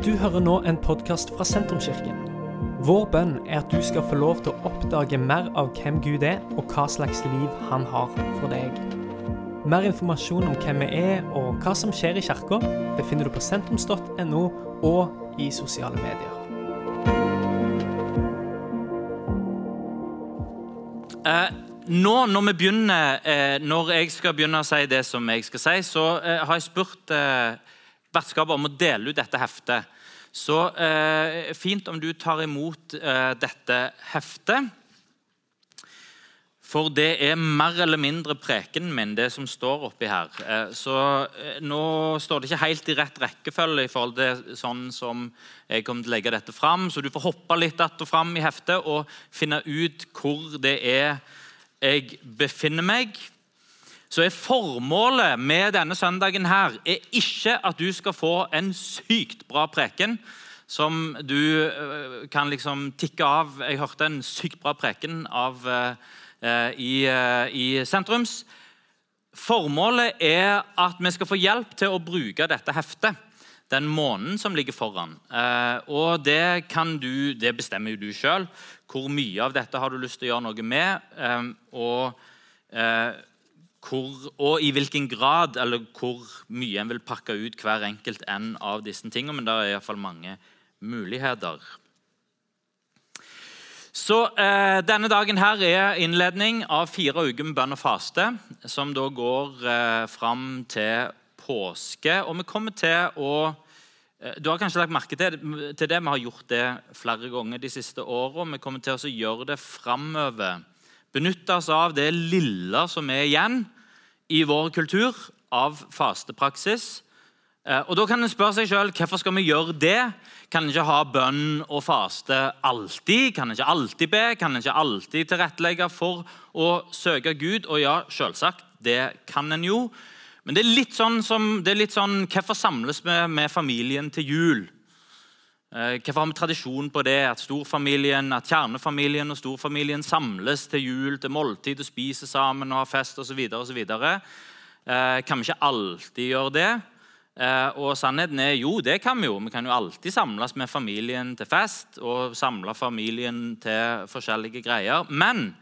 Du hører nå en podkast fra Sentrumskirken. Vår bønn er at du skal få lov til å oppdage mer av hvem Gud er, og hva slags liv han har for deg. Mer informasjon om hvem vi er og hva som skjer i kirka, befinner du på sentrums.no og i sosiale medier. Eh, nå når vi begynner, eh, når jeg skal begynne å si det som jeg skal si, så eh, har jeg spurt eh, vertskapet om å dele ut dette heftet. Så eh, fint om du tar imot eh, dette heftet. For det er mer eller mindre preken min, det som står oppi her. Eh, så eh, nå står det ikke helt i rett rekkefølge i forhold til sånn som jeg kommer til å legge dette fram. Så du får hoppe litt att og fram i heftet og finne ut hvor det er jeg befinner meg så er formålet med denne søndagen her er ikke at du skal få en sykt bra preken som du uh, kan liksom tikke av. Jeg hørte en sykt bra preken av, eh, i, eh, i sentrums. Formålet er at vi skal få hjelp til å bruke dette heftet den måneden som ligger foran. og det, du, det bestemmer jo du sjøl. Hvor mye av dette har du lyst til å gjøre noe med? og hvor, og i hvilken grad eller hvor mye en vil pakke ut hver enkelt en av disse tingene. Men det er iallfall mange muligheter. Så eh, Denne dagen her er innledning av fire uker med bønn og faste, som da går eh, fram til påske. Og vi kommer til å eh, Du har kanskje lagt merke til, til, det. Vi har gjort det flere ganger de siste åra. Vi kommer til å gjøre det framover benytte oss av det lille som er igjen i vår kultur av fastepraksis. Eh, og Da kan en spørre seg selv, hvorfor skal vi gjøre det. Kan en ikke ha bønn og faste alltid? Kan en ikke alltid be? Kan en ikke alltid tilrettelegge for å søke Gud? Og ja, selvsagt, det kan en jo. Men det er litt sånn, som, det er litt sånn Hvorfor samles vi med familien til jul? Eh, hvorfor har vi tradisjon på det? At storfamilien, at kjernefamilien og storfamilien samles til jul, til måltid og spiser sammen og har fest osv. Eh, kan vi ikke alltid gjøre det? Eh, og sannheten er jo, det kan vi jo. Vi kan jo alltid samles med familien til fest og samle familien til forskjellige greier. Men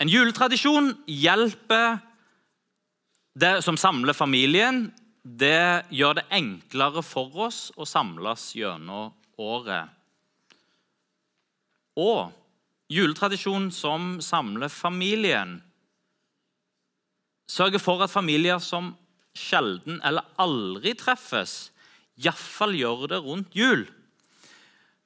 en juletradisjon hjelper det som samler familien. Det gjør det enklere for oss å samles gjennom året. Og juletradisjon som samler familien. Sørger for at familier som sjelden eller aldri treffes, iallfall gjør det rundt jul.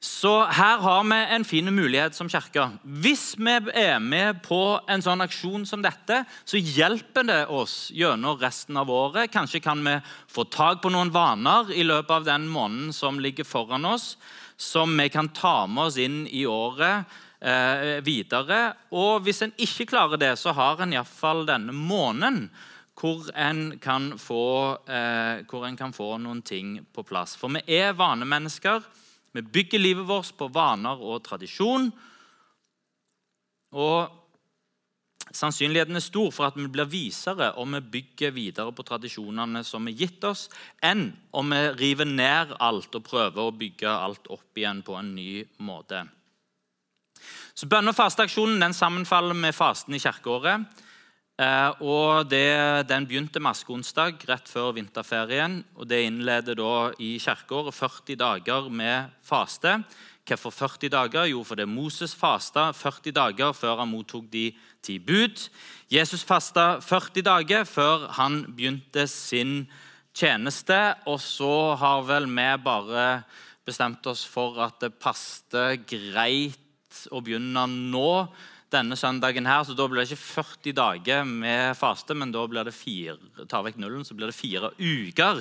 Så her har vi en fin mulighet som kirke. Hvis vi er med på en sånn aksjon som dette, så hjelper det oss gjennom resten av året. Kanskje kan vi få tak på noen vaner i løpet av den måneden som ligger foran oss, som vi kan ta med oss inn i året eh, videre. Og hvis en ikke klarer det, så har en iallfall denne måneden hvor en, kan få, eh, hvor en kan få noen ting på plass. For vi er vanemennesker. Vi bygger livet vårt på vaner og tradisjon. Og Sannsynligheten er stor for at vi blir visere om vi bygger videre på tradisjonene som er gitt oss, enn om vi river ned alt og prøver å bygge alt opp igjen på en ny måte. Så Bønne- og fasteaksjonen sammenfaller med fasten i kirkeåret. Eh, og det, Den begynte maskeonsdag rett før vinterferien. og Det innleder da i kirkeåret 40 dager med faste. Hvorfor 40 dager? Jo, fordi Moses fasta 40 dager før han mottok de ti bud. Jesus fasta 40 dager før han begynte sin tjeneste. Og så har vel vi bare bestemt oss for at det passet greit å begynne nå denne søndagen her, så da blir det ikke 40 dager med faste, men da blir det fire, tar vekk nullen, så blir det fire uker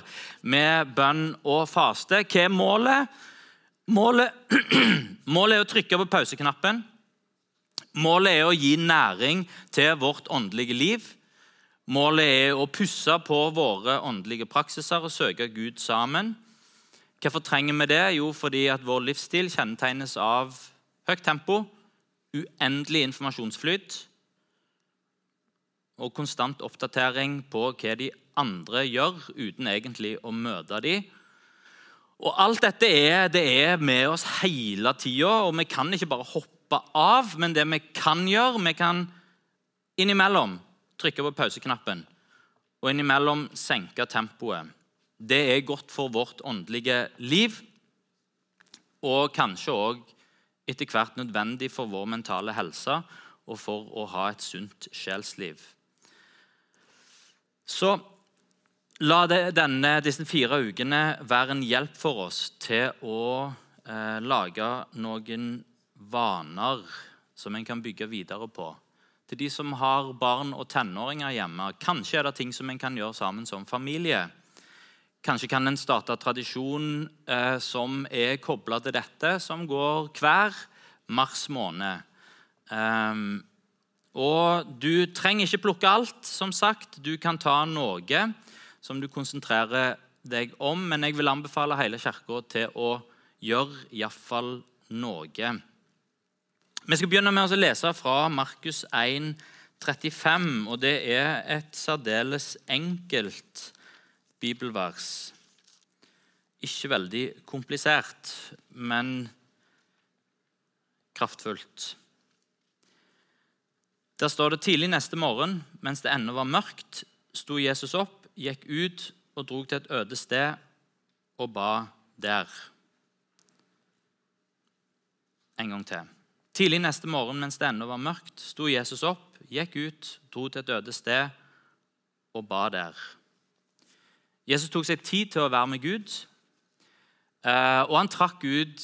med bønn og faste. Hva er målet? Målet, målet er å trykke på pauseknappen. Målet er å gi næring til vårt åndelige liv. Målet er å pusse på våre åndelige praksiser og søke Gud sammen. Hvorfor trenger vi det? Jo, fordi at vår livsstil kjennetegnes av høyt tempo, uendelig informasjonsflyt og konstant oppdatering på hva de andre gjør, uten egentlig å møte dem. Og Alt dette er, det er med oss hele tida, og vi kan ikke bare hoppe av. Men det vi kan gjøre, vi kan innimellom trykke på pauseknappen og innimellom senke tempoet. Det er godt for vårt åndelige liv, og kanskje òg etter hvert nødvendig for vår mentale helse og for å ha et sunt sjelsliv. Så la det, denne, disse fire ukene være en hjelp for oss til å eh, lage noen vaner som en kan bygge videre på. Til de som har barn og tenåringer hjemme. Kanskje er det ting som en kan gjøre sammen som familie. Kanskje kan en starte tradisjon eh, som er kobla til dette, som går hver mars måned. Um, og du trenger ikke plukke alt, som sagt. Du kan ta noe som du konsentrerer deg om, men jeg vil anbefale hele kirka til å gjøre iallfall noe. Vi skal begynne med å lese fra Markus 1, 35, og det er et særdeles enkelt bibelvers. Ikke veldig komplisert, men kraftfullt. Der står det tidlig neste morgen, mens det ennå var mørkt, sto Jesus opp, gikk ut og drog til et øde sted og ba der. En gang til. Tidlig neste morgen, mens det ennå var mørkt, sto Jesus opp, gikk ut, dro til et øde sted og ba der. Jesus tok seg tid til å være med Gud. Eh, og han ut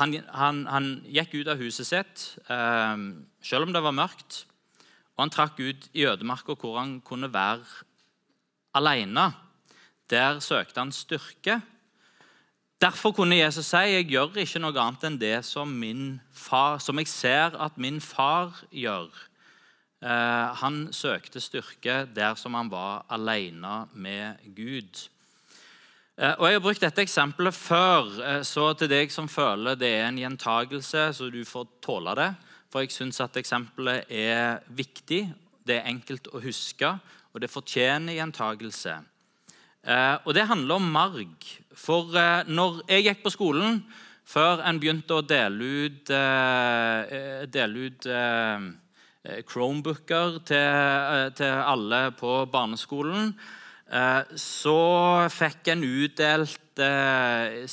han, han, han, gikk ut av huset sitt eh, selv om det var mørkt. Og han trakk ut i ødemarka hvor han kunne være alene. Der søkte han styrke. Derfor kunne Jesus si jeg gjør ikke noe annet enn det som, far, som jeg ser at min far gjør. Eh, han søkte styrke der som han var alene med Gud. Eh, og Jeg har brukt dette eksempelet før, eh, så til deg som føler det er en gjentagelse, så du får tåle det. For jeg syns at eksempelet er viktig, det er enkelt å huske, og det fortjener gjentagelse. Og det handler om marg. For når jeg gikk på skolen, før en begynte å dele ut, dele ut Chromebooker til, til, alle på barneskolen, så fikk en utdelt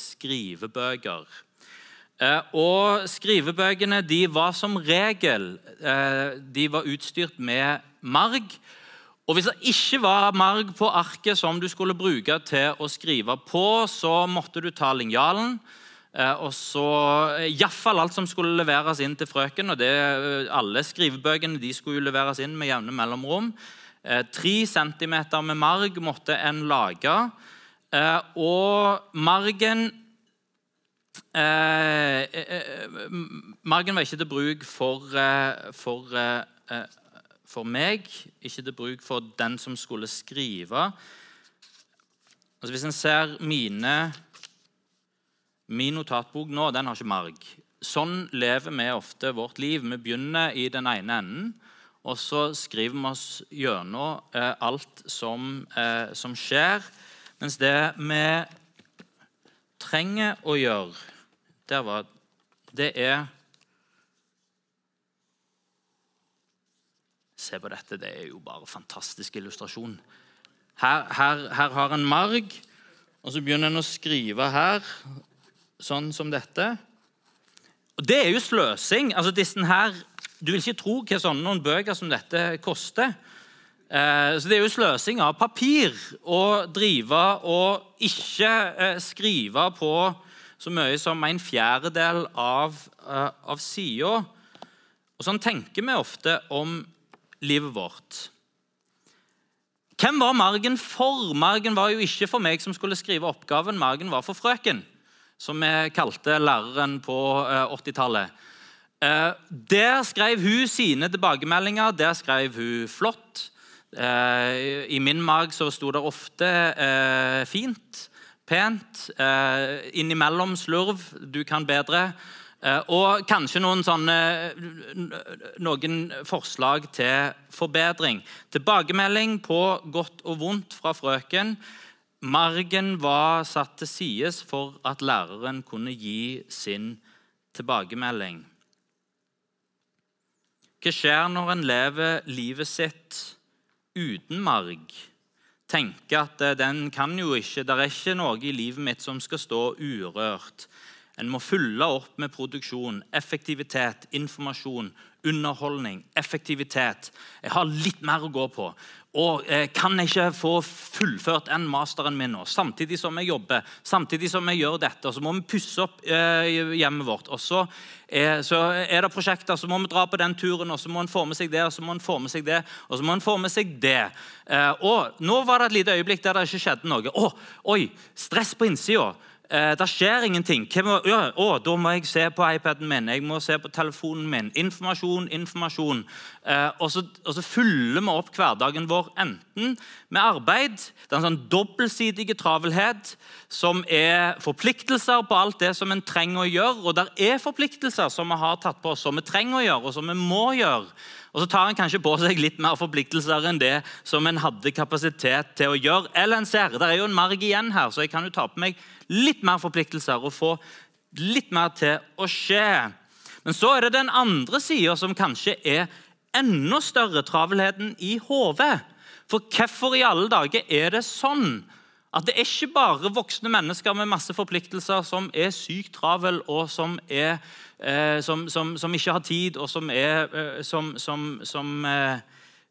skrivebøker. Og skrivebøkene de var som regel de var utstyrt med marg. Og Hvis det ikke var marg på arket som du skulle bruke til å skrive på, så måtte du ta linjalen. Eh, og så eh, Iallfall alt som skulle leveres inn til frøken. og det, eh, Alle skrivebøkene de skulle leveres inn med jevne mellomrom. Tre centimeter med marg måtte en lage. Og margen Margen var ikke til bruk for, for for meg, ikke til bruk for den som skulle skrive. Altså Hvis en ser mine, min notatbok nå, den har ikke marg. Sånn lever vi ofte vårt liv. Vi begynner i den ene enden, og så skriver vi oss gjennom eh, alt som, eh, som skjer. Mens det vi trenger å gjøre, var, det er Se på dette. Det er jo bare fantastisk illustrasjon. Her, her, her har en marg, og så begynner en å skrive her, sånn som dette. Og Det er jo sløsing. Altså, her, du vil ikke tro hva sånne noen bøker som dette koster. Eh, så Det er jo sløsing av papir å drive og ikke eh, skrive på så mye som en fjerdedel av, eh, av sida. Og Sånn tenker vi ofte om livet vårt. Hvem var margen for? Margen var jo ikke for meg som skulle skrive oppgaven. Margen var for frøken, som vi kalte læreren på 80-tallet. Eh, eh, der skrev hun sine tilbakemeldinger. Der skrev hun flott. Eh, I min mag så sto det ofte fint, pent. Innimellom slurv. Du kan bedre. Og kanskje noen, sånne, noen forslag til forbedring. Tilbakemelding på godt og vondt fra frøken. Margen var satt til side for at læreren kunne gi sin tilbakemelding. Hva skjer når en lever livet sitt uten marg? Tenker at eh, den kan jo ikke, Det er ikke noe i livet mitt som skal stå urørt. En må fylle opp med produksjon, effektivitet, informasjon, underholdning, effektivitet. Jeg har litt mer å gå på. Og eh, kan ikke få fullført en masteren min nå, samtidig som jeg jobber, samtidig som jeg gjør dette, og så må vi pusse opp eh, hjemmet vårt. Og så, eh, så, er det prosjekter, så må vi dra på den turen, og så må en få med seg det, og så må en få med seg det, og så må en få med seg det. Eh, og nå var det et lite øyeblikk der det ikke skjedde noe. Å, oi, stress på innsida. Eh, det skjer ingenting. Må, ja, å, da må jeg se på iPaden min, jeg må se på telefonen min. Informasjon, informasjon. Eh, og, så, og, så, fyller vi opp hverdagen vår enten med arbeid Det er en sånn dobbeltsidig travelhet som er forpliktelser på alt det som en trenger å gjøre. Og der er forpliktelser som vi har tatt på oss, som vi trenger å gjøre, og som vi må gjøre. Og så tar en kanskje på seg litt mer forpliktelser enn det som en hadde kapasitet til å gjøre. Eller en ser, Det er jo en marg igjen her, så jeg kan jo ta på meg litt mer forpliktelser og få litt mer til å skje. Men så er det den andre sida som kanskje er enda større, travelheten i hodet. For hvorfor i alle dager er det sånn at det er ikke bare voksne mennesker med masse forpliktelser som er sykt travel, og som, er, eh, som, som, som, ikke har tid, og som er, eh,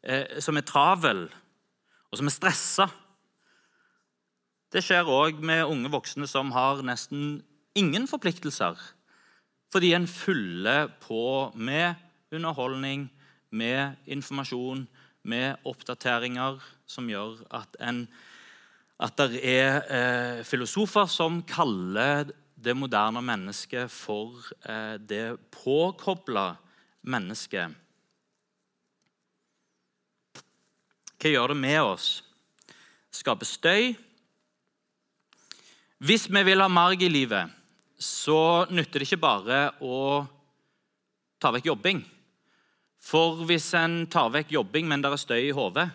eh, eh, er travel, og som er stressa. Det skjer òg med unge voksne som har nesten ingen forpliktelser. Fordi en fyller på med underholdning, med informasjon, med oppdateringer som gjør at, en, at det er eh, filosofer som kaller det moderne mennesket for eh, det påkobla mennesket. Hva gjør det med oss? Skaper støy, hvis vi vil ha marg i livet, så nytter det ikke bare å ta vekk jobbing. For hvis en tar vekk jobbing, men det er støy i hodet,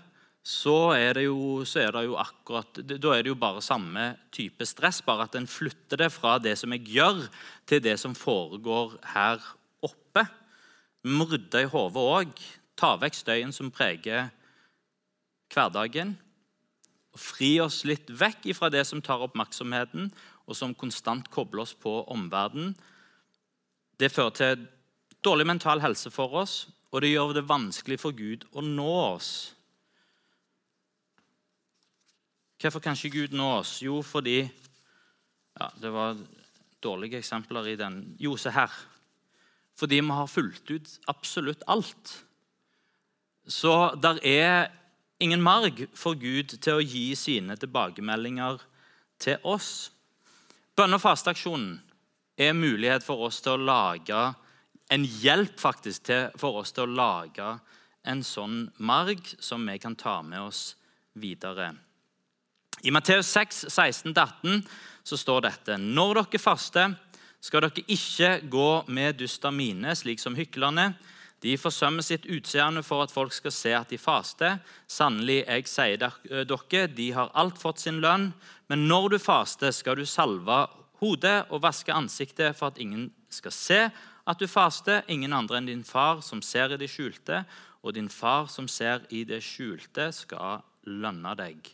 så er det jo, er det jo akkurat, da er det jo bare samme type stress, bare at en flytter det fra det som jeg gjør, til det som foregår her oppe. Vi rydde i hodet òg. Ta vekk støyen som preger hverdagen fri oss litt vekk fra det som tar oppmerksomheten, og som konstant kobler oss på omverdenen. Det fører til dårlig mental helse for oss, og det gjør det vanskelig for Gud å nå oss. Hvorfor kan ikke Gud nå oss? Jo, fordi ja, Det var dårlige eksempler i den. Jo, se her. Fordi vi har fulgt ut absolutt alt. Så der er ingen marg for Gud til å gi sine tilbakemeldinger til oss. Bønne- og fasteaksjonen er mulighet for oss til å lage en hjelp faktisk til, for oss til å lage en sånn marg som vi kan ta med oss videre. I Matteus 6, 16-18 så står dette.: Når dere faster, skal dere ikke gå med dyster mine, slik som hyklerne de forsømmer sitt utseende for at folk skal se at de faster. Sannelig, jeg sier dere, de har alt fått sin lønn. Men når du faster, skal du salve hodet og vaske ansiktet for at ingen skal se at du faster. Ingen andre enn din far som ser i det skjulte, og din far som ser i det skjulte, skal lønne deg.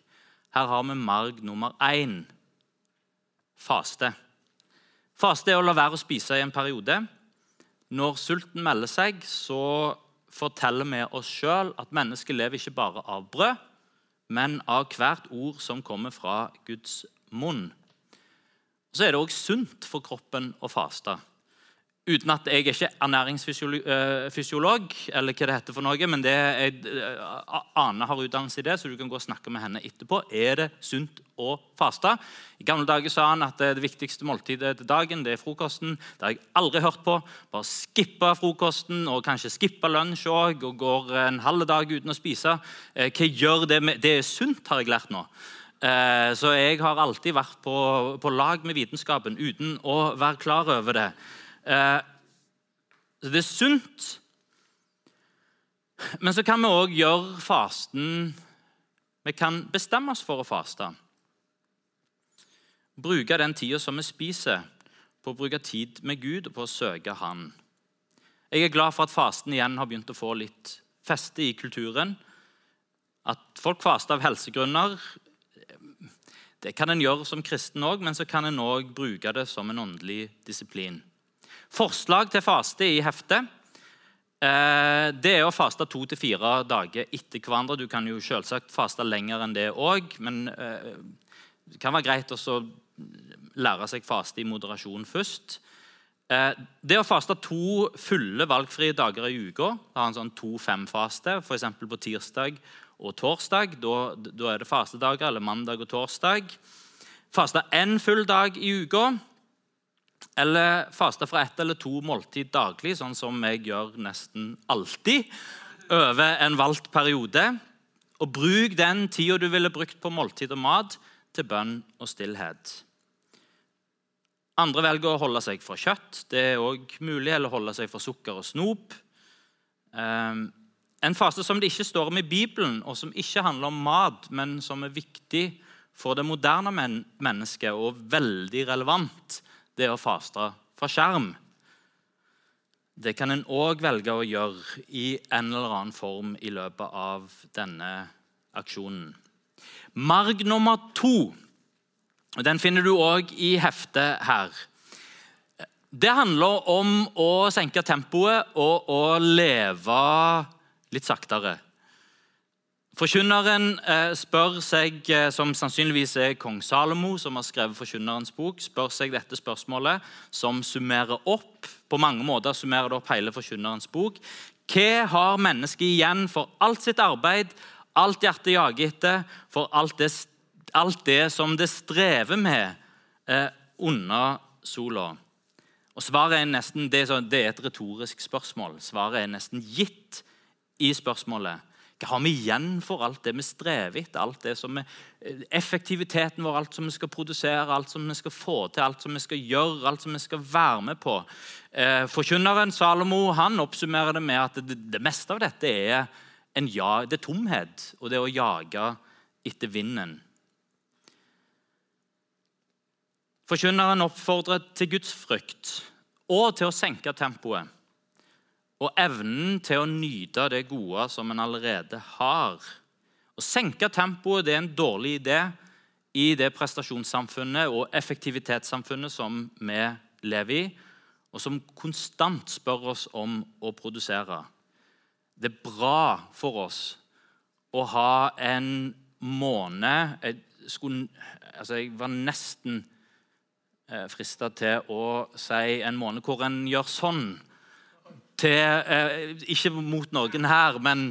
Her har vi marg nummer én faste. Faste er å la være å spise i en periode. Når sulten melder seg, så forteller vi oss sjøl at mennesket lever ikke bare av brød, men av hvert ord som kommer fra Guds munn. Så er det òg sunt for kroppen å faste. Uten at jeg er ikke ernæringsfysiolog, eller hva det heter for noe, men det jeg, eh, Ane har utdannelse i det, så du kan gå og snakke med henne etterpå. Er det sunt å faste? I gamle dager sa han at det viktigste måltidet til dagen det er frokosten. Det har jeg aldri hørt på. Bare skippe frokosten og kanskje skippe lunsj òg, og går en halv dag uten å spise. Eh, hva gjør det med Det er sunt, har jeg lært nå. Eh, så jeg har alltid vært på, på lag med vitenskapen uten å være klar over det. Eh, så det er sunt. Men så kan vi òg gjøre fasten Vi kan bestemme oss for å faste. Bruke den tida som vi spiser, på å bruke tid med Gud og på å søke Han. Jeg er glad for at fasten igjen har begynt å få litt feste i kulturen. At folk faster av helsegrunner, det kan en gjøre som kristen òg, men så kan en òg bruke det som en åndelig disiplin. Forslag til faste i heftet eh, det er å faste to til fire dager etter hverandre. Du kan jo selvsagt faste lenger enn det òg, men eh, det kan være greit å lære seg faste i moderasjon først. Eh, det å faste to fulle valgfrie dager i uka, ha en sånn to-fem-faste, f.eks. på tirsdag og torsdag. Da, da er det fastedager, eller mandag og torsdag. Faste én full dag i uka. Eller faste fra ett eller to måltid daglig, sånn som jeg gjør nesten alltid over en valgt periode. Og bruk den tida du ville brukt på måltid og mat, til bønn og stillhet. Andre velger å holde seg fra kjøtt. Det er òg mulig. Eller holde seg fra sukker og snop. Um, en fase som det ikke står om i Bibelen, og som ikke handler om mat, men som er viktig for det moderne mennesket og veldig relevant, det er å faste fra skjerm. Det kan en òg velge å gjøre i en eller annen form i løpet av denne aksjonen. Marg nummer to og den finner du òg i heftet her. Det handler om å senke tempoet og å leve litt saktere. Forkynneren eh, spør seg, eh, som sannsynligvis er kong Salomo, som har skrevet Forkynnerens bok, spør seg dette spørsmålet, som summerer opp på mange måter summerer det opp hele Forkynnerens bok. Hva har mennesket igjen for alt sitt arbeid, alt hjertet jager etter, for alt det, alt det, som det strever med eh, under sola? Og svaret er nesten, det er, et retorisk spørsmål. Svaret er nesten gitt i spørsmålet. Hva har vi igjen for alt det vi strever etter? alt det som er Effektiviteten vår, alt som vi skal produsere, alt som vi skal få til, alt som vi skal gjøre, alt som vi skal være med på. Eh, forkynneren Salomo han oppsummerer det med at det, det meste av dette er, ja, det er tomhet og det å jage etter vinden. Forkynneren oppfordrer til gudsfrykt og til å senke tempoet og evnen til å nyte det gode som en allerede har. Å senke tempoet det er en dårlig idé i det prestasjonssamfunnet og effektivitetssamfunnet som vi lever i, og som konstant spør oss om å produsere. Det er bra for oss å ha en måned Jeg, skulle, altså jeg var nesten eh, frista til å si en måned hvor en gjør sånn til eh, Ikke mot noen her, men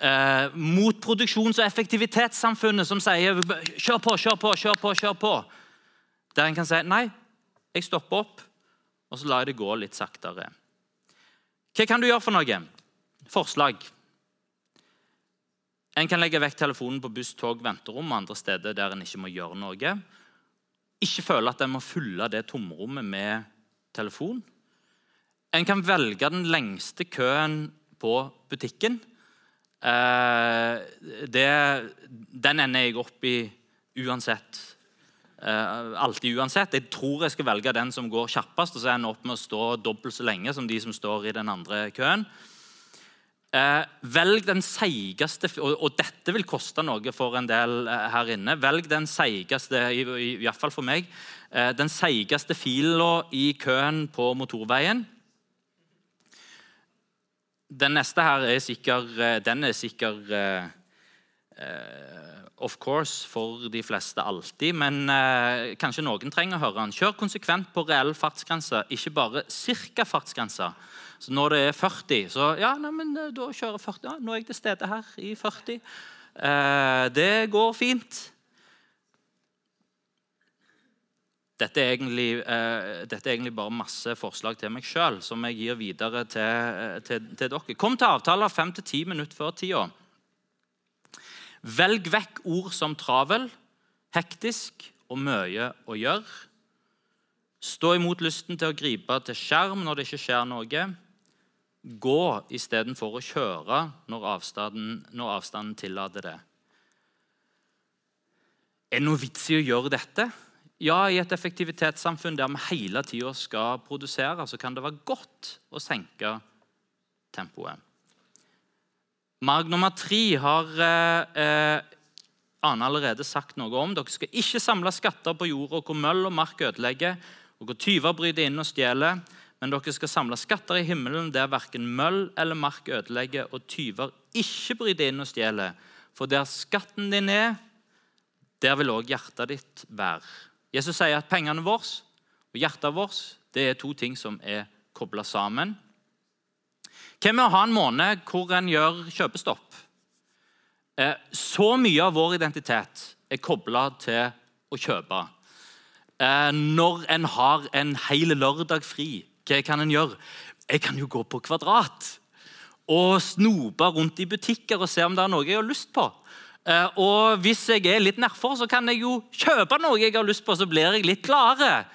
eh, mot produksjons- og effektivitetssamfunnet som sier 'kjør på, kjør på, kjør på'. kjør på. Der en kan si 'nei, jeg stopper opp', og så lar jeg det gå litt saktere. Hva kan du gjøre for noe? Forslag. En kan legge vekk telefonen på buss, tog, venterom og andre steder der en ikke må gjøre noe. Ikke føle at en må fylle det tomrommet med telefon. En kan velge den lengste køen på butikken. Eh, det, den ender jeg opp i uansett. Eh, alltid uansett. Jeg tror jeg skal velge den som går kjappest, og så ender opp med å stå dobbelt så lenge som de som står i den andre køen. Eh, velg den seigeste og, og, dette vil koste noe for en del eh, her inne. Velg den seigeste, iallfall for meg, eh, den seigeste fila i køen på motorveien. Den neste her er sikkert, eh, den er sikker uh, uh, of course for de fleste alltid, men uh, kanskje noen trenger å høre den. Kjør konsekvent på reell fartsgrense, ikke bare ca. fartsgrense. Så når det er 40, så ja, nei, men da kjører 40. Ja, nå er jeg til stede her i 40. det går fint. Dette er, egentlig, eh, dette er, egentlig, bare masse forslag til meg sjøl som jeg gir videre til, uh, til, til dere. Kom til avtaler fem til ti minutter før tida. Velg vekk ord som travel, hektisk og mye å gjøre. Stå imot lysten til å gripe til skjerm når det ikke skjer noe. Gå istedenfor å kjøre når avstanden, når avstanden tillater det. Er det noe vits i å gjøre dette? Ja, i et effektivitetssamfunn der vi hele tida skal produsere, så kan det være godt å senke tempoet. Marg nummer tre har eh, eh Ane allerede sagt noe om. Dere skal ikke samle skatter på jorda hvor møll og mark ødelegger, og hvor tyver bryter inn og stjeler. Men dere skal samle skatter i himmelen der verken møll eller mark ødelegger, og tyver ikke bryter inn og stjeler. For der skatten din er, der vil òg hjertet ditt være. Jesus sier at pengene våre og hjertet vårt det er to ting som er kobla sammen. Hva med å ha en måned hvor en gjør kjøpestopp? Eh, så mye av vår identitet er kobla til å kjøpe. Eh, når en har en hel lørdag fri, hva kan en gjøre? Jeg kan jo gå på Kvadrat og snope rundt i butikker og se om det er noe jeg har lyst på. Eh, og hvis jeg er litt nedfor, så kan jeg jo kjøpe noe jeg har lyst på, så blir jeg litt gladere.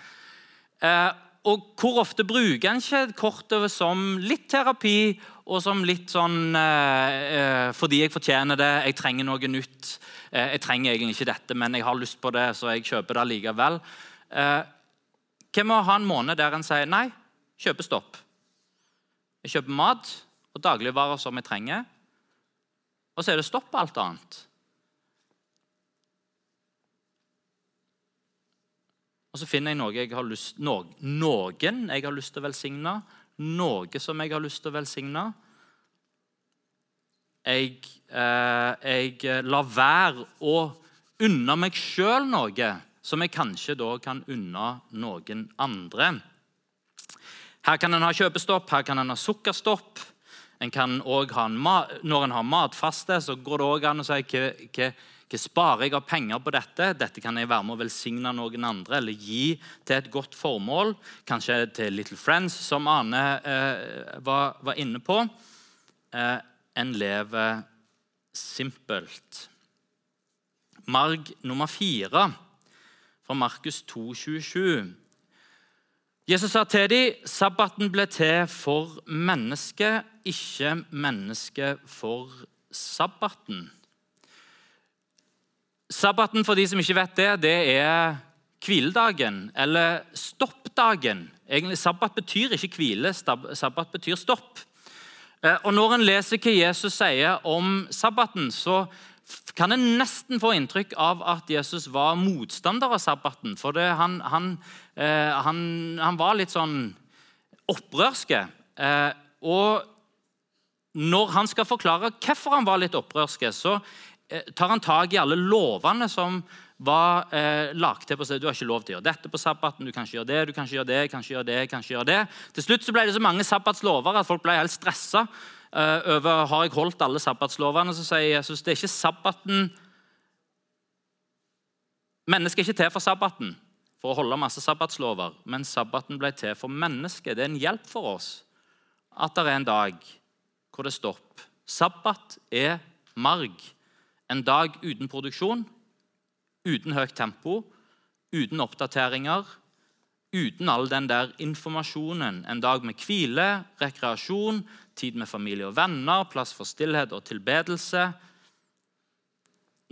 Eh, og hvor ofte bruker en ikke kortet som litt terapi og som litt sånn eh, fordi jeg fortjener det, jeg trenger noe nytt. jeg trenger egentlig ikke dette, men jeg har lyst på det, så jeg kjøper det likevel. hva med å ha en måned der en sier nei, kjøpestopp? Jeg kjøper mat og dagligvarer som jeg trenger, og så er det stopp på alt annet. Og så finner jeg noe jeg har lyst, noen jeg har lyst til å velsigne, noe som jeg har lyst til å velsigne. Jeg, eh, jeg lar være å unne meg sjøl noe som jeg kanskje da kan unne noen andre. Her kan en ha kjøpestopp, her kan en ha sukkerstopp. En kan ha en når en har matfaste, så går det òg an å si hva, hva sparer jeg av penger på dette? Dette kan jeg være med å velsigne noen andre eller gi til et godt formål. Kanskje til Little Friends, som Ane eh, var, var, inne på. Eh, en lever simpelt. Marg nummer fire fra Markus 2, 27. Jesus sa til dem, sabbaten ble til for mennesket, ikke mennesket for sabbaten. Sabbaten for de som ikke vet det, det er hviledagen, eller stoppdagen. Egentlig, Sabbat betyr ikke hvile, sabbat betyr stopp. Eh, og Når en leser hva Jesus sier om sabbaten, så kan en nesten få inntrykk av at Jesus var motstander av sabbaten. For det, han, han, eh, han, han, var litt sånn opprørske. Eh, og når han skal forklare hvorfor han var litt opprørske, så tar han tak i alle lovene som var eh, lagt til på seg. Du har ikke lov til å gjøre dette på sabbaten, du kan ikke gjøre det, du kan ikke gjøre det, kan ikke gjøre det, kan ikke gjøre det. Til slutt så ble det så mange sabbatslover at folk ble helt stressa eh, over har jeg holdt alle sabbatslovene. Så sier Jesus det er ikke sabbaten Mennesket er ikke til for sabbaten for å holde masse sabbatslover, men sabbaten ble til for mennesket. Det er en hjelp for oss at det er en dag hvor det stopper. Sabbat er marg. En dag uten produksjon, uten høyt tempo, uten oppdateringer, uten all den der informasjonen. En dag med hvile, rekreasjon, tid med familie og venner, plass for stillhet og tilbedelse.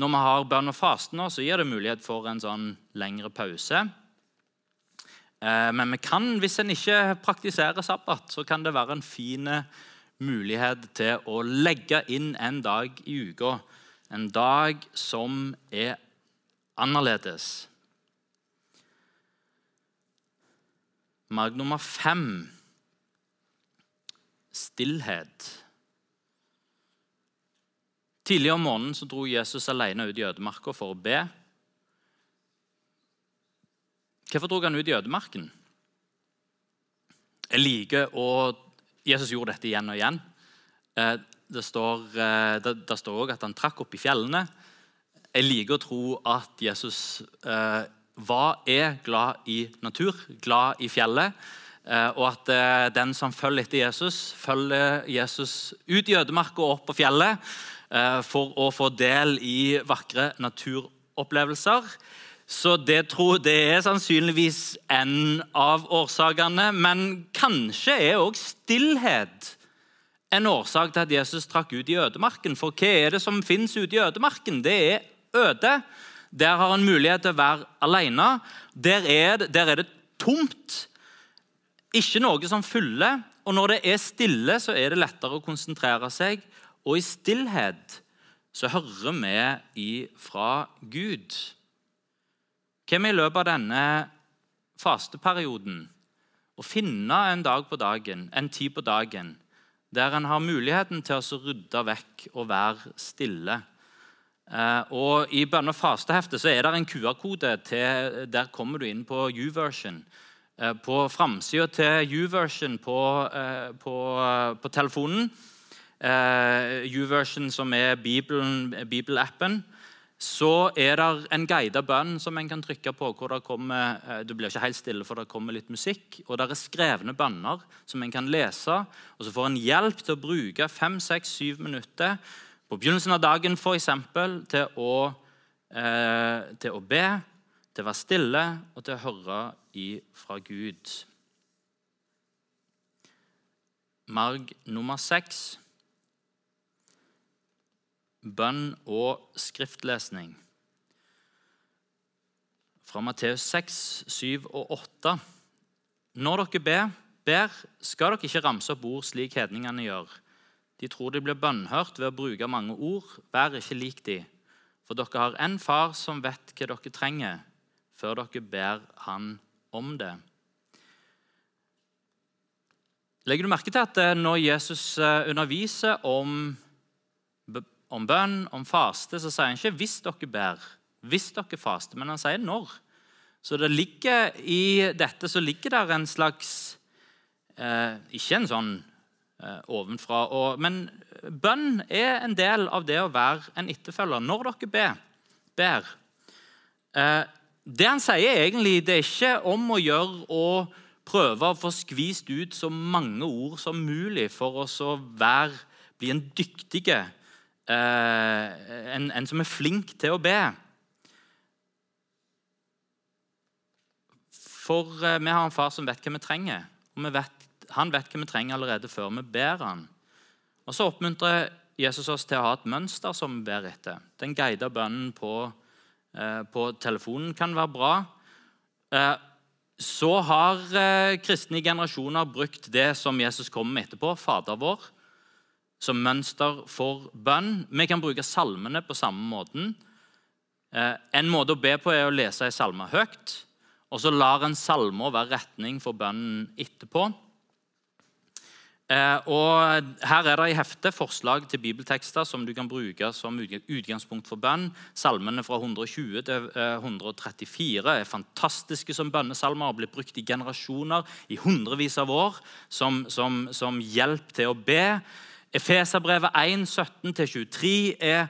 Når vi har bønn og faste nå, så gir det mulighet for en sånn lengre pause. Eh, men vi kan, hvis en ikke praktiserer sabbat, så kan det være en fin mulighet til å legge inn en dag i uka en dag som er annerledes. Mark nummer fem stillhet. Tidlig om morgenen så dro Jesus alene ut i ødemarka for å be. Hvorfor dro han ut i ødemarken? Jeg liker å Jesus gjorde dette igjen og igjen. Eh, det står, også at han trakk opp i fjellene. Jeg liker å tro at Jesus eh, var, er glad i natur, glad i fjellet. Eh, og at eh, den som følger etter Jesus, følger Jesus ut i ødemarka og opp på fjellet eh, for å få del i vakre naturopplevelser. Så det, tror, det er sannsynligvis en av årsakene. Men kanskje er òg stillhet en årsak til at Jesus trakk ut i ødemarken. For hva er det som fins ute i ødemarken? Det er øde. Der har han mulighet til å være alene. Der er, det, der er det tomt. Ikke noe som fyller. Og når det er stille, så er det lettere å konsentrere seg. Og i stillhet så hører vi fra Gud. Hvem i løpet av denne fasteperioden å finne en dag på dagen, en tid på dagen, der en har muligheten til å rydde vekk og være stille. Eh, og I bønne- og fasteheftet så er det en QR-kode. Der kommer du inn på U-version. Eh, på framsida til U-version på, eh, på, på, telefonen, U-version som er Bibelen, så er det en guidet bønn som en kan trykke på. hvor det kommer, Det blir ikke helt stille, for det kommer litt musikk. Og det er skrevne bønner som en kan lese. Og så får en hjelp til å bruke fem, seks, syv minutter på begynnelsen av dagen f.eks. Til, å, eh, til å be, til å være stille og til å høre fra Gud. Marg nummer seks bønn og skriftlesning. Fra Matteus 6, 7 og 8. Når dere ber, ber, skal dere ikke ramse opp ord slik hedningene gjør. De tror de blir bønnhørt ved å bruke mange ord. Vær ikke lik de. For dere har en far som vet hva dere trenger, før dere ber han om det. Legger du merke til at eh, når Jesus eh, underviser om, om bønn, om faste, så sier han ikke 'hvis dere ber', 'hvis dere faster', men han sier 'når'. Så det ligger i dette så ligger det en slags eh, Ikke en sånn Eh, ovenfra. Og, men bønn er en del av det å være en etterfølger. Når dere ber, ber eh, Det han sier, egentlig, det er ikke om å gjøre å prøve å få skvist ut så mange ord som mulig for oss å være, bli en dyktig eh, en, en som er flink til å be. For vi har en far som vet hva vi trenger, og vi vet han vet hva vi trenger allerede før vi ber han. Og Så oppmuntrer Jesus oss til å ha et mønster som vi ber etter. Den guida bønnen på, eh, på, telefonen kan være bra. Eh, så har eh, kristne generasjoner brukt det som Jesus kommer med etterpå, Fader vår, som mønster for bønn. Vi kan bruke salmene på samme måten. Eh, en måte å be på er å lese en salme høyt, og så lar en salme være retning for bønnen etterpå. Eh, og Her er det i heftet forslag til bibeltekster som du kan bruke som utgangspunkt for bønn. Salmene fra 120 til 134 eh, er fantastiske som bønnesalmer og har blitt brukt i generasjoner, i hundrevis av år, som, som, som hjelp til å be. Efeserbrevet 1, 17-23 er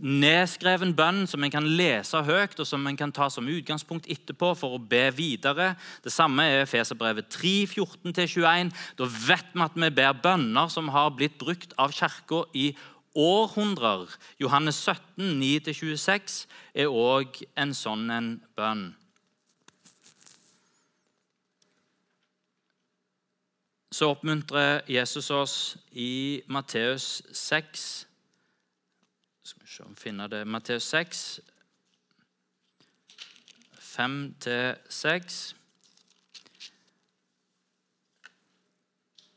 nedskreven bønn som en kan lese høyt, og som en kan ta som utgangspunkt etterpå for å be videre. Det samme er Efeserbrevet 3, 14-21. Da vet vi at vi ber bønner som har blitt brukt av Kirka i århundrer. Johannes 17, 9-26 er òg en sånn en bønn. Så oppmuntrer Jesus oss i Matteus 6, skal vi se om vi finner det. Matteus 6, 5-6.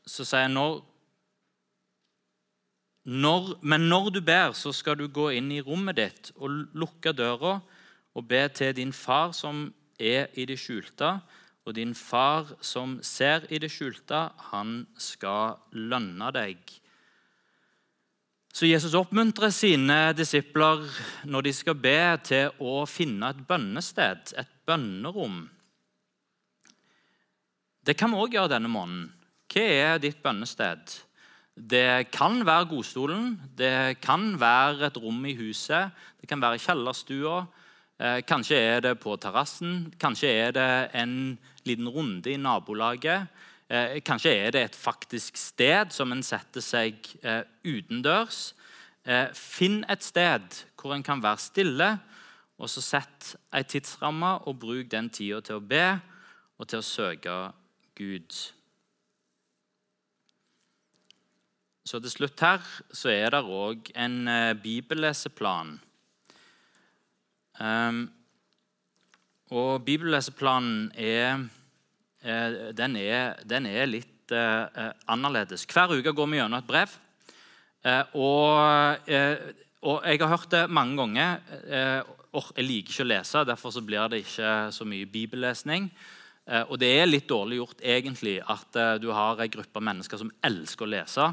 Så sier jeg når, når, Men når du ber, så skal du gå inn i rommet ditt og lukke døra og be til din far som er i det skjulte. Og din far som ser i det skjulte, han skal lønne deg. Så Jesus oppmuntrer sine disipler når de skal be, til å finne et bønnested, et bønnerom. Det kan vi òg gjøre denne måneden. Hva er ditt bønnested? Det kan være godstolen, det kan være et rom i huset, det kan være kjellerstua. Eh, kanskje er det på terrassen, kanskje er det en liten runde i nabolaget. Eh, kanskje er det et faktisk sted som en setter seg eh, utendørs. Finn et sted hvor en kan være stille, og så sett ei tidsramme og bruk den tida til å be og til å søke Gud. Så til slutt her så er det òg en bibelleseplan. Um, og bibelleseplanen er, eh, den er, den er litt eh, eh, annerledes. Hver uke går vi gjennom et brev. Og, og, jeg har hørt det mange ganger. Jeg liker ikke å lese, derfor blir det ikke så mye bibellesning. og det er litt dårlig gjort egentlig at du har en gruppe mennesker som elsker å lese,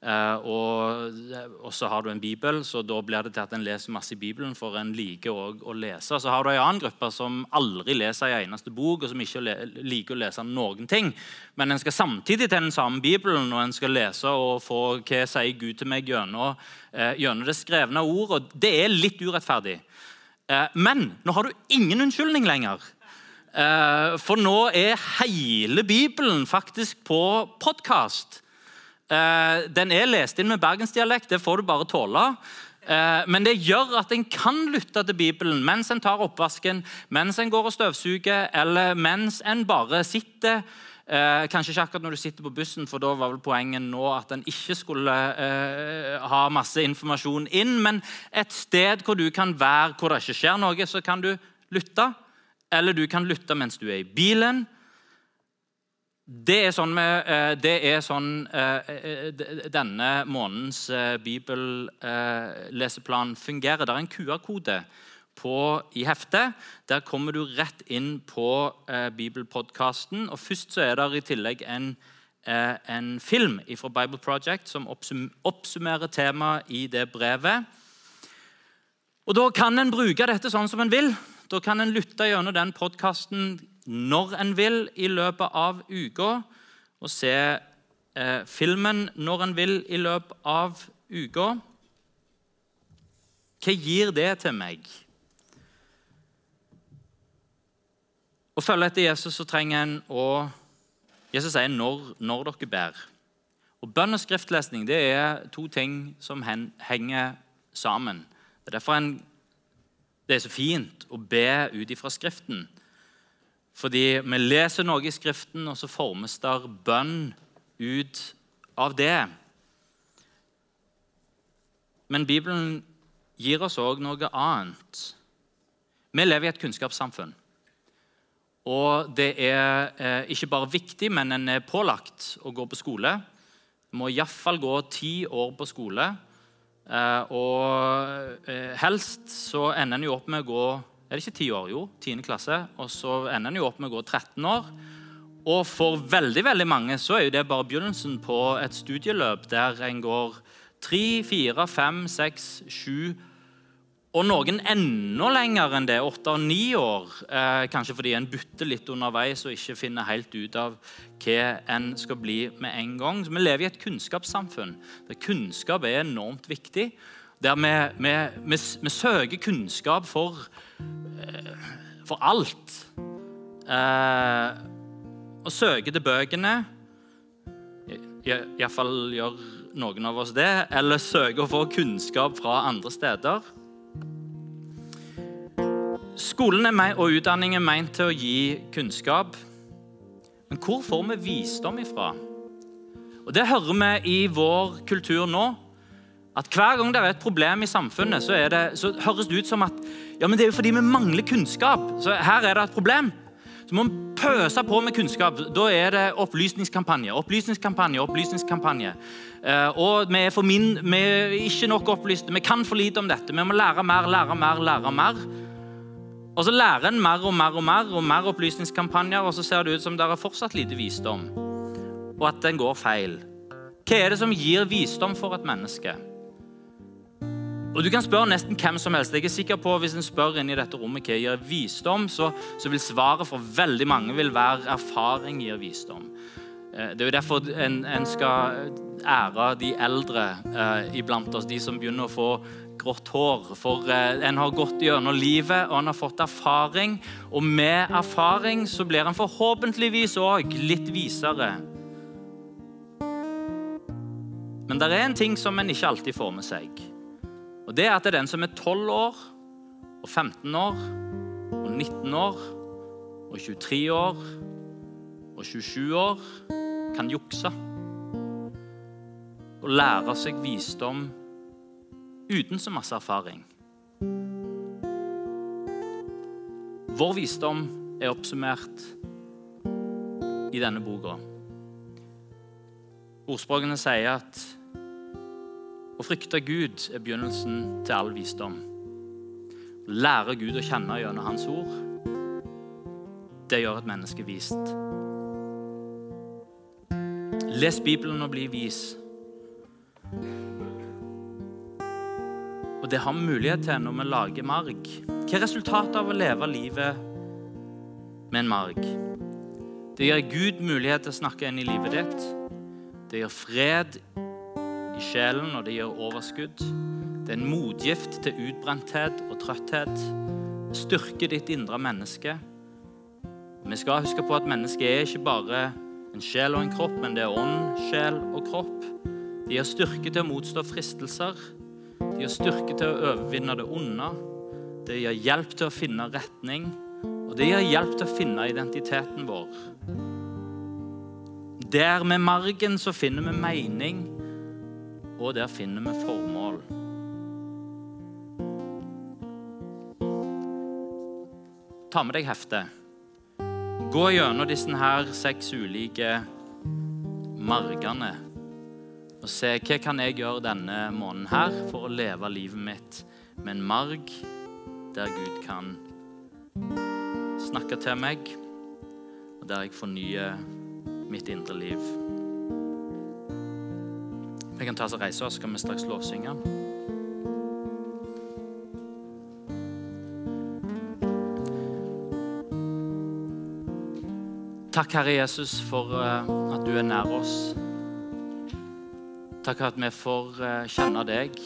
og, og, så har du en bibel, så da blir det til at en leser masse i Bibelen, for en liker også å lese. Så har du en annen gruppe som aldri leser en eneste bok, og som ikke liker å lese noen ting. Men en skal samtidig til den samme Bibelen, og en skal lese og få hva sier Gud til meg gjennom, uh, gjennom det skrevne ord. Og det er litt urettferdig. Uh, men nå har du ingen unnskyldning lenger. for nå er hele Bibelen faktisk på podkast. Eh, den er lest inn med bergensdialekt, det får du bare tåle. Eh, men det gjør at en kan lytte til Bibelen mens en tar oppvasken, mens en går og støvsuger, eller mens en bare sitter. Eh, kanskje ikke akkurat når du sitter på bussen, for da var vel poenget nå at en ikke skulle ha masse informasjon inn, men et sted hvor du kan være hvor det ikke skjer noe, så kan du lytte. Eller du kan lytte mens du er i bilen, det er sånn, med, eh, det er sånn eh, eh, denne månedens bibelleseplan fungerer. Det er en QR-kode i heftet. Der kommer du rett inn på bibelpodkasten. Først så er det i tillegg en, en film fra Bible Project som oppsummerer temaet i det brevet. Og Da kan en bruke dette sånn som en vil. Da kan en lytte gjennom den podkasten når en vil i løpet av uka, og se eh, filmen når en vil i løpet av uka. Hva gir det til meg? Å følge etter Jesus så trenger en å Jesus sier når, når dere ber. Og Bønn og skriftlesning det er to ting som henger sammen. Det er derfor en, det er så fint å be ut ifra Skriften. Fordi vi leser noe i Skriften, og så formes der bønn ut av det. Men Bibelen gir oss òg noe annet. Vi lever i et kunnskapssamfunn. Og det er eh, ikke bare viktig, men en er pålagt å gå på skole. Du må iallfall gå ti år på skole. Eh, og eh, helst så ender en jo opp med å gå er det ikke ti år? Jo, 10. klasse. Og så ender en jo opp med å gå 13 år. Og for veldig veldig mange så er jo det bare begynnelsen på et studieløp der en går 3, 4, 5, 6, 7 og noen enda lenger enn det, åtte og ni år. Eh, kanskje fordi en bytter litt underveis og ikke finner helt ut av hva en skal bli med en gang. Så Vi lever i et kunnskapssamfunn der kunnskap er enormt viktig. Der vi, vi, vi, vi søker kunnskap for Eh, for alt. Eh, og søke til bøkene Iallfall gjør noen av oss det. Eller søke å få kunnskap fra andre steder. Skolen og utdanning er meint til å gi kunnskap. Men hvor får vi visdom ifra? Og Det hører vi i vår kultur nå. At Hver gang det er et problem i samfunnet, så, det, så høres det ut som at ja, men det er jo fordi vi mangler kunnskap. Så her er det et problem. Så må vi pøse på med kunnskap. Da er det opplysningskampanje. opplysningskampanje, opplysningskampanje. Eh, og vi er, min, vi er ikke nok opplyste. Vi kan for lite om dette. Vi må lære mer, lære mer, lære mer. Og så lærer en mer og mer og mer og mer opplysningskampanjer, og så ser det ut som det er fortsatt lite visdom, og at den går feil. Hva er det som gir visdom for et menneske? Og Du kan spørre nesten hvem som helst. Jeg er sikker på Hvis en spør inn i dette rommet hva gir visdom, så, så, vil svaret for veldig mange vil være erfaring gir visdom. Eh, det er jo derfor en, en skal ære de eldre eh, iblant oss, de som begynner å få grått hår. For eh, en har gått gjennom livet, og en har fått erfaring. Og med erfaring så blir en forhåpentligvis òg litt visere. Men det er en ting som en ikke alltid får med seg. Og Det er at det er den som er 12 år og 15 år og 19 år og 23 år og 27 år kan jukse og lære seg visdom uten så masse erfaring. Vår visdom er oppsummert i denne boka. Ordspråkene sier at å frykte Gud er begynnelsen til all visdom. Lære Gud å kjenne gjennom Hans ord, det gjør et menneske vist. Les Bibelen og bli vis. Og det har vi mulighet til når vi lager marg. Hva er resultatet av å leve livet med en marg? Det gir Gud mulighet til å snakke inn i livet ditt. Det gir fred i sjelen, og det gir overskudd. Det er en motgift til utbrenthet og trøtthet. Styrker ditt indre menneske. Vi skal huske på at mennesket er ikke bare en sjel og en kropp, men det er ånd, sjel og kropp. De gir styrke til å motstå fristelser. De gir styrke til å overvinne det onde. Det gir hjelp til å finne retning, og det gir hjelp til å finne identiteten vår. Der med margen så finner vi mening, og der finner vi formål. Ta med deg heftet. Gå gjennom disse her seks ulike margene og se hva kan jeg gjøre denne måneden her for å leve livet mitt med en marg der Gud kan snakke til meg, og der jeg fornyer mitt indre liv. Vi kan ta oss og reise oss, så skal vi straks lovsynge. Takk, Herre Jesus, for eh, at du er nær oss. Takk for at vi får eh, kjenne deg.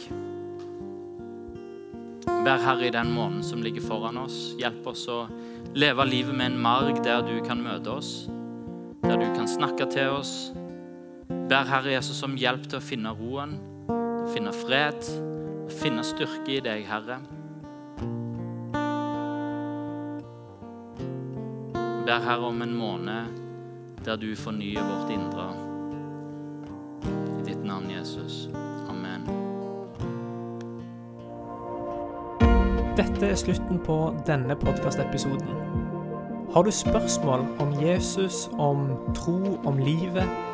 Vær Herre i den måneden som ligger foran oss. Hjelp oss å leve livet med en marg der du kan møte oss, der du kan snakke til oss. Vær Herre Jesus om hjelp til å finne roen, å finne fred, å finne styrke i deg, Herre. Ber Herre om en måned der du fornyer vårt indre. I ditt navn, Jesus. Amen. Dette er slutten på denne podkastepisoden. Har du spørsmål om Jesus, om tro, om livet,